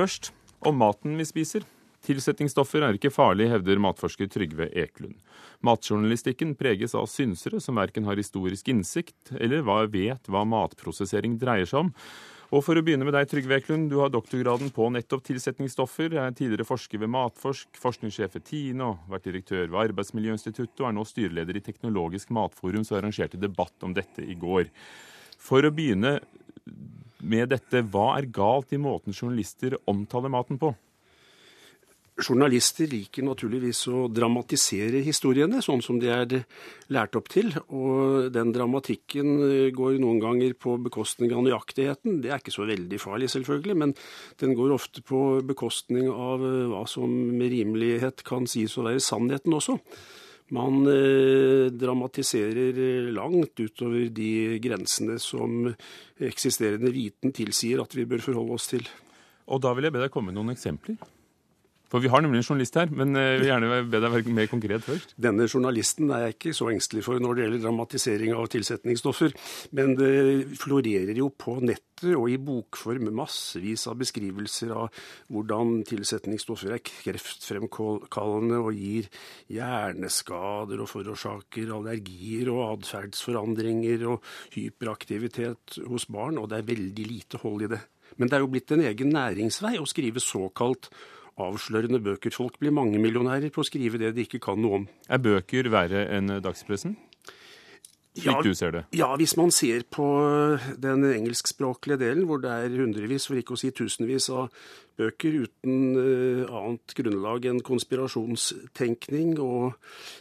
Først om maten vi spiser. Tilsetningsstoffer er ikke farlig, hevder matforsker Trygve Eklund. Matjournalistikken preges av synsere som verken har historisk innsikt eller vet hva matprosessering dreier seg om. Og for å begynne med deg, Trygve Eklund. Du har doktorgraden på nettopp tilsetningsstoffer, Jeg er tidligere forsker ved Matforsk, forskningssjef ved Tine og vært direktør ved Arbeidsmiljøinstituttet og er nå styreleder i Teknologisk matforum, som arrangerte debatt om dette i går. For å begynne med dette, hva er galt i måten journalister omtaler maten på? Journalister liker naturligvis å dramatisere historiene, sånn som de er lært opp til. Og den dramatikken går noen ganger på bekostning av nøyaktigheten. Det er ikke så veldig farlig, selvfølgelig, men den går ofte på bekostning av hva som med rimelighet kan sies å være sannheten også. Man eh, dramatiserer langt utover de grensene som eksisterende viten tilsier at vi bør forholde oss til. Og da vil jeg be deg komme med noen eksempler. For vi har nemlig en journalist her, men jeg vil gjerne be deg være mer konkret først. Denne journalisten er jeg ikke så engstelig for når det gjelder dramatisering av tilsetningsstoffer. Men det florerer jo på nettet og i bokform massevis av beskrivelser av hvordan tilsetningsstoffer er kreftfremkallende og gir hjerneskader og forårsaker allergier og atferdsforandringer og hyperaktivitet hos barn. Og det er veldig lite hold i det. Men det er jo blitt en egen næringsvei å skrive såkalt avslørende bøker. Folk blir mangemillionærer på å skrive det de ikke kan noe om. Er bøker verre enn dagspressen? Slik ja, du ser det? Ja, hvis man ser på den engelskspråklige delen, hvor det er hundrevis, for ikke å si tusenvis av bøker uten uh, annet grunnlag enn konspirasjonstenkning og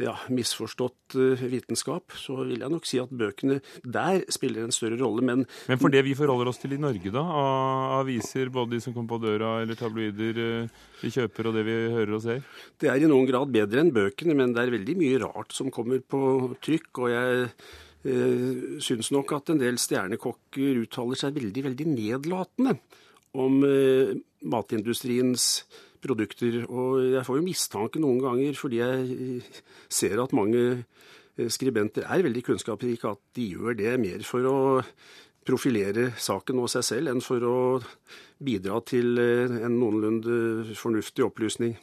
ja, misforstått uh, vitenskap, så vil jeg nok si at bøkene der spiller en større rolle. Men, men for det vi forholder oss til i Norge, da? Av aviser, både de som kommer på døra eller tabloider uh, vi kjøper, og det vi hører og ser? Det er i noen grad bedre enn bøkene, men det er veldig mye rart som kommer på trykk. og jeg eh, syns nok at en del stjernekokker uttaler seg veldig, veldig nedlatende om eh, matindustriens produkter. Og jeg får jo mistanke noen ganger, fordi jeg ser at mange eh, skribenter er veldig kunnskapsrike, at de gjør det mer for å profilere saken og seg selv enn for å bidra til eh, en noenlunde fornuftig opplysning.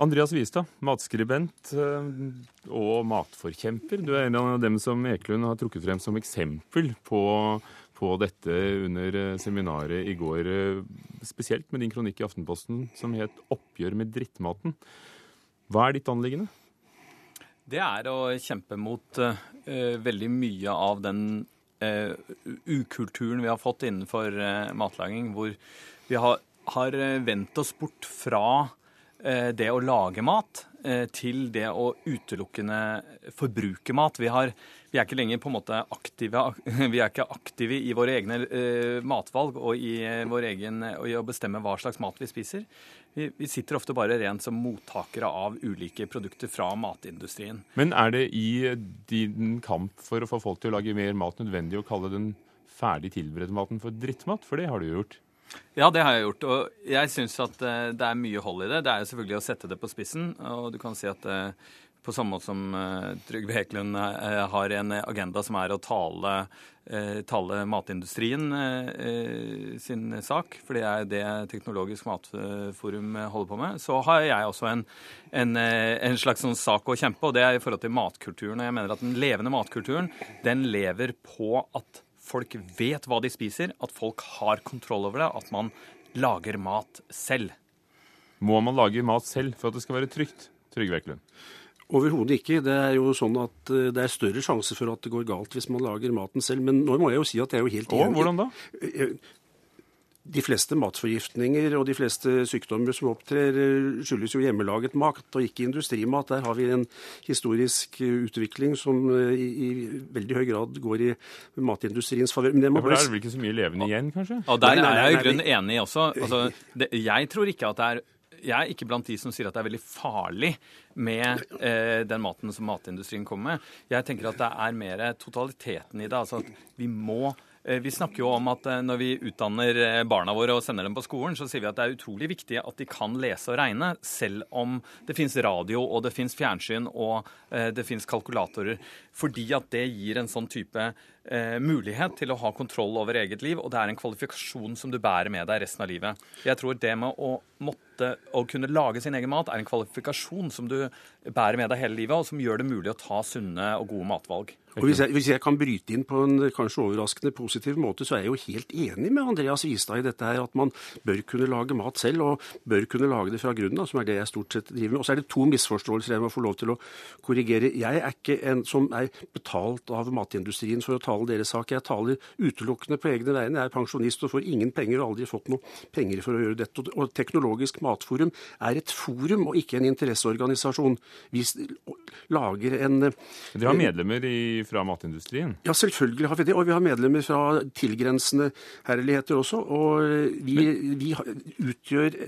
Andreas Wistad, matskribent og matforkjemper. Du er en av dem som Ekelund har trukket frem som eksempel på på dette under eh, seminaret i går, eh, spesielt med din kronikk i Aftenposten som het 'Oppgjør med drittmaten'. Hva er ditt anliggende? Det er å kjempe mot uh, veldig mye av den uh, ukulturen vi har fått innenfor uh, matlaging, hvor vi har, har vendt oss bort fra det å lage mat til det å utelukkende forbruke mat. Vi har vi er ikke lenger på en måte aktive, vi er ikke aktive i våre egne uh, matvalg og i, vår egen, og i å bestemme hva slags mat vi spiser. Vi, vi, sitter ofte bare rent som mottakere av ulike produkter fra matindustrien. Men er det i din kamp for å få folk til å lage mer mat nødvendig å kalle den ferdig tilberedte maten for drittmat? For det har du jo gjort. Ja, det har jeg gjort. Og jeg syns at det er mye hold i det. Det er jo selvfølgelig å sette det på spissen. Og du kan si at på samme måte som uh, Trygve Heklund uh, har en agenda som er å tale, uh, tale matindustrien sin sak, for det er det Teknologisk matforum holder på med, så har jeg også en, en, en slags sånn sak å kjempe, og det er i forhold til matkulturen. Og jeg mener at den levende matkulturen, den lever på at folk vet hva de spiser, at folk har kontroll over det, at man lager mat selv. Må man lage mat selv for at det skal være trygt? Trygve Eklund. Overhodet ikke. Det er jo sånn at eh, det er større sjanse for at det går galt hvis man lager maten selv. Men nå må jeg jo si at jeg er jo helt enig. Hvordan da? Eh, de fleste matforgiftninger og de fleste sykdommer som opptrer, eh, skyldes jo hjemmelaget mat, og ikke industrimat. Der har vi en historisk utvikling som i, i veldig høy grad går i matindustriens favør. Men det må ja, for der er det vel ikke så mye levende igjen, kanskje? Og Der er jeg i grunnen enig også. Altså, det, jeg tror ikke at det er jeg er ikke blant de som sier at det er veldig farlig med eh, den maten som matindustrien kommer med. Jeg tenker at det er mer totaliteten i det. Altså at vi må Eh, vi snakker jo om at eh, når vi utdanner eh, barna våre og sender dem på skolen, så sier vi at det er utrolig viktig at de kan lese og regne, selv om det fins radio og det fins fjernsyn og det fins kalkulatorer. Fordi at det gir en sånn type mulighet til å ha kontroll over eget liv, og det er en kvalifikasjon som du bærer med deg resten av livet. Jeg tror det med å måtte å kunne lage sin egen mat er en kvalifikasjon som du bærer med deg hele livet, og som gjør det mulig å ta sunne og gode matvalg. Og hvis jeg, hvis jeg, kan bryte inn på en kanskje overraskende positiv måte, så er jeg jo helt enig med Andreas Vistad i dette her, at man bør kunne lage mat selv, og bør kunne lage det fra grunnen av, som er det jeg stort sett driver med. Og så er det to misforståelser jeg må få lov til å korrigere. Jeg er ikke en som er betalt av matindustrien for å tale deres sak. Jeg taler utelukkende på egne vegne. Jeg er pensjonist og får ingen penger, og aldri fått noe penger for å gjøre dette. Og Teknologisk matforum er et forum og ikke en interesseorganisasjon. Vi lager en Dere har medlemmer i fra matindustrien? Ja, selvfølgelig har vi det. Og vi har medlemmer fra tilgrensende herligheter også. Og vi, Men... vi utgjør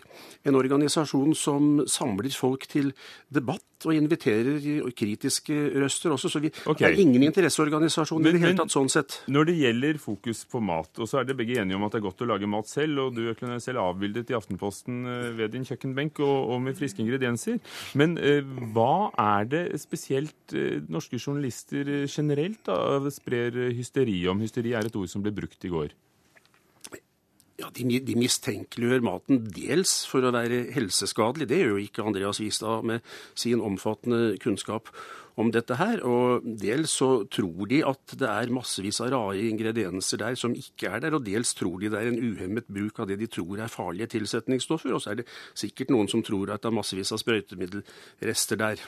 en organisasjon som samler folk til debatt og inviterer kritiske røster også. Så vi okay. er ingen interesseorganisasjon i det hele tatt sånn sett. Når det gjelder fokus på mat, og så er det begge enige om at det er godt å lage mat selv, og du er selv avbildet i Aftenposten eh, ved din kjøkkenbenk og, og med friske ingredienser. Men eh, hva er det spesielt eh, norske journalister generelt da, sprer hysteri om. Hysteri er et ord som ble brukt i går. Ja, de, de, mistenkeliggjør maten dels for å være helseskadelig. Det gjør jo ikke Andreas Wistad med sin omfattende kunnskap om dette her. Og dels så tror de at det er massevis av rare ingredienser der som ikke er der, og dels tror de det er en uhemmet bruk av det de tror er farlige tilsetningsstoffer. Og så er det sikkert noen som tror at det er massevis av sprøytemiddelrester der.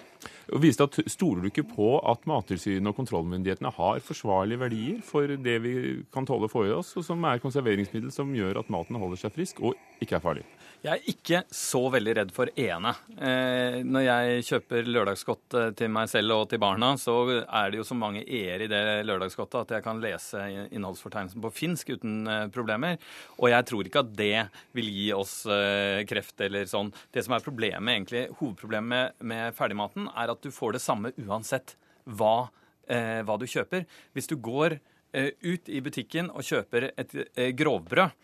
Og Vistad, Stoler du ikke på at Mattilsynet og kontrollmyndighetene har forsvarlige verdier for det vi kan tåle å få i oss, og som er konserveringsmiddel som gjør at maten holder seg frisk og ikke er farlig? Jeg er ikke så veldig redd for ene. Eh, når jeg kjøper lørdagsgodt eh, til meg selv og til barna, så er det jo så mange e-er i det lørdagsgodtet at jeg kan lese innholdsfortegnelsen på finsk uten eh, problemer. Og jeg tror ikke at det vil gi oss eh, kreft eller sånn. Det som er problemet, egentlig, hovedproblemet med, ferdigmaten, er at du får det samme uansett hva, eh, hva du kjøper. Hvis du går ut i butikken og kjøper et grovbrød,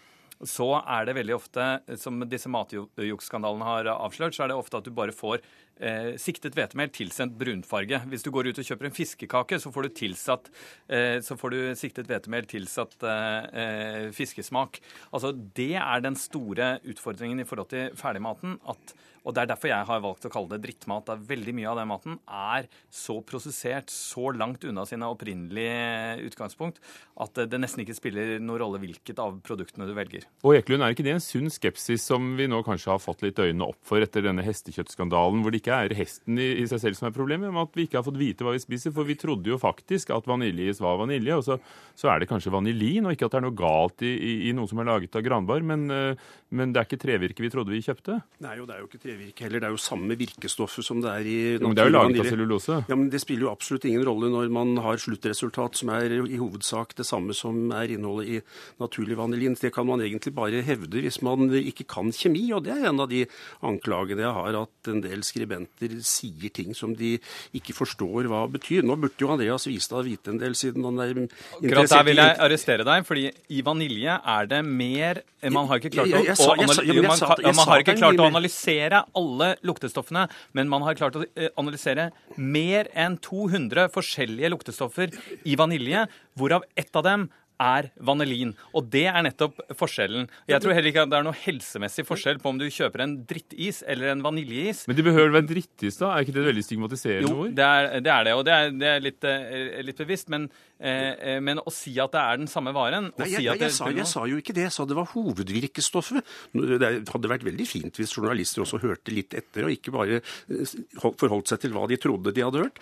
så er det veldig ofte, som disse matjuksskandalene har avslørt, så er det ofte at du bare får eh, siktet hvetemel tilsendt brunfarge. Hvis du går ut og kjøper en fiskekake, så får du, tilsatt, eh, så får du siktet hvetemel tilsatt eh, eh, fiskesmak. Altså, Det er den store utfordringen i forhold til ferdigmaten. at og Det er derfor jeg har valgt å kalle det drittmat. Da veldig mye av den maten er så prosessert, så langt unna sine opprinnelige utgangspunkt, at det nesten ikke spiller noen rolle hvilket av produktene du velger. Og Ekelund, er ikke det en sunn skepsis som vi nå kanskje har fått litt øynene opp for etter denne hestekjøttskandalen, hvor det ikke er hesten i, i seg selv som er problemet, men at vi ikke har fått vite hva vi spiser? For vi trodde jo faktisk at vaniljeis var vanilje, og så, så, er det kanskje vanilin, og ikke at det er noe galt i, i, i noe som er laget av granbar, men, eh, men det er ikke trevirke vi trodde vi kjøpte? Nei, jo, det er jo ikke trevirke trevirke heller. Det er jo samme virkestoffet som det er i naturen. Men det er jo laget av cellulose? Ja, men Det spiller jo absolutt ingen rolle når man har sluttresultat som er i hovedsak det samme som er innholdet i naturlig vanilin. Det kan man egentlig bare hevde hvis man ikke kan kjemi, og det er en av de anklagene jeg har, at en del skribenter sier ting som de ikke forstår hva betyr. Nå burde jo Andreas Vistad vite en del, siden han er interessert Der vil jeg arrestere deg, fordi i vanilje er det mer Man har ikke klart å, man har ikke klart å analysere alle luktestoffene, men man har klart å eh, analysere mer enn 200 forskjellige luktestoffer i vanilje, hvorav ett av dem er vanilin. Og det er nettopp forskjellen. Jeg tror heller ikke at det er noe helsemessig forskjell på om du kjøper en drittis eller en vaniljeis. Men det behøver være drittis, da? Er ikke det veldig stigmatiserende ord? Jo, det er, det er det, og det er, det er litt, eh, litt, bevisst. Men, eh, men, å si at det er den samme varen Nei, jeg, si jeg, jeg, sa, jeg, sa, jo ikke det. Jeg sa det var hovedvirkestoffet. Det hadde vært veldig fint hvis journalister også hørte litt etter, og ikke bare eh, forholdt seg til hva de trodde de hadde hørt.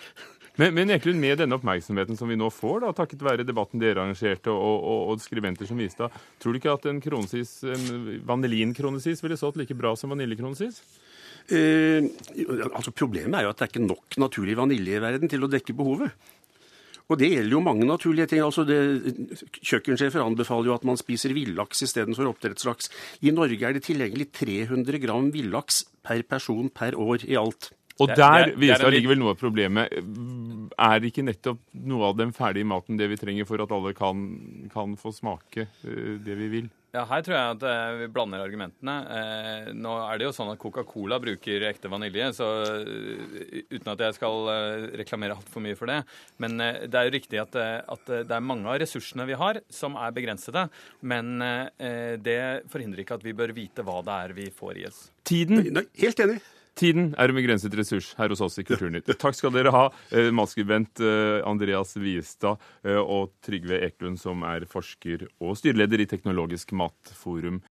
Men, men Eklund, med denne oppmerksomheten som vi nå får, da, takket være debatten dere arrangerte og, og, og skribenter som viste, tror du ikke at en, kronesis, en vanilinkronesis ville stått like bra som vaniljekronesis? Eh, altså Problemet er jo at det er ikke nok naturlig vanilje i verden til å dekke behovet. Og det gjelder jo mange naturlige ting. altså det, Kjøkkensjefer anbefaler jo at man spiser villaks istedenfor oppdrettslaks. I Norge er det tilgjengelig 300 gram villaks per person per år i alt. Og der det er- det er viser allikevel likevel noe av problemet. Er ikke nettopp noe av den ferdige maten det vi trenger for at alle kan, kan få smake eh, det vi vil? Ja, Her tror jeg at eh, vi blander argumentene. Eh, nå er det jo sånn at Coca-Cola bruker ekte vanilje, så uten at jeg skal reklamere altfor mye for det. Men det er jo riktig at, at det er mange av ressursene vi har som er begrensede. Men eh, det forhindrer ikke at vi bør vite hva det er vi får i oss. Tiden helt enig. Tiden er en begrenset ressurs her hos oss i Kulturnytt. Takk skal dere ha, eh, matskribent eh, Andreas Viestad eh, og Trygve Eklund, som er forsker og styreleder i Teknologisk matforum.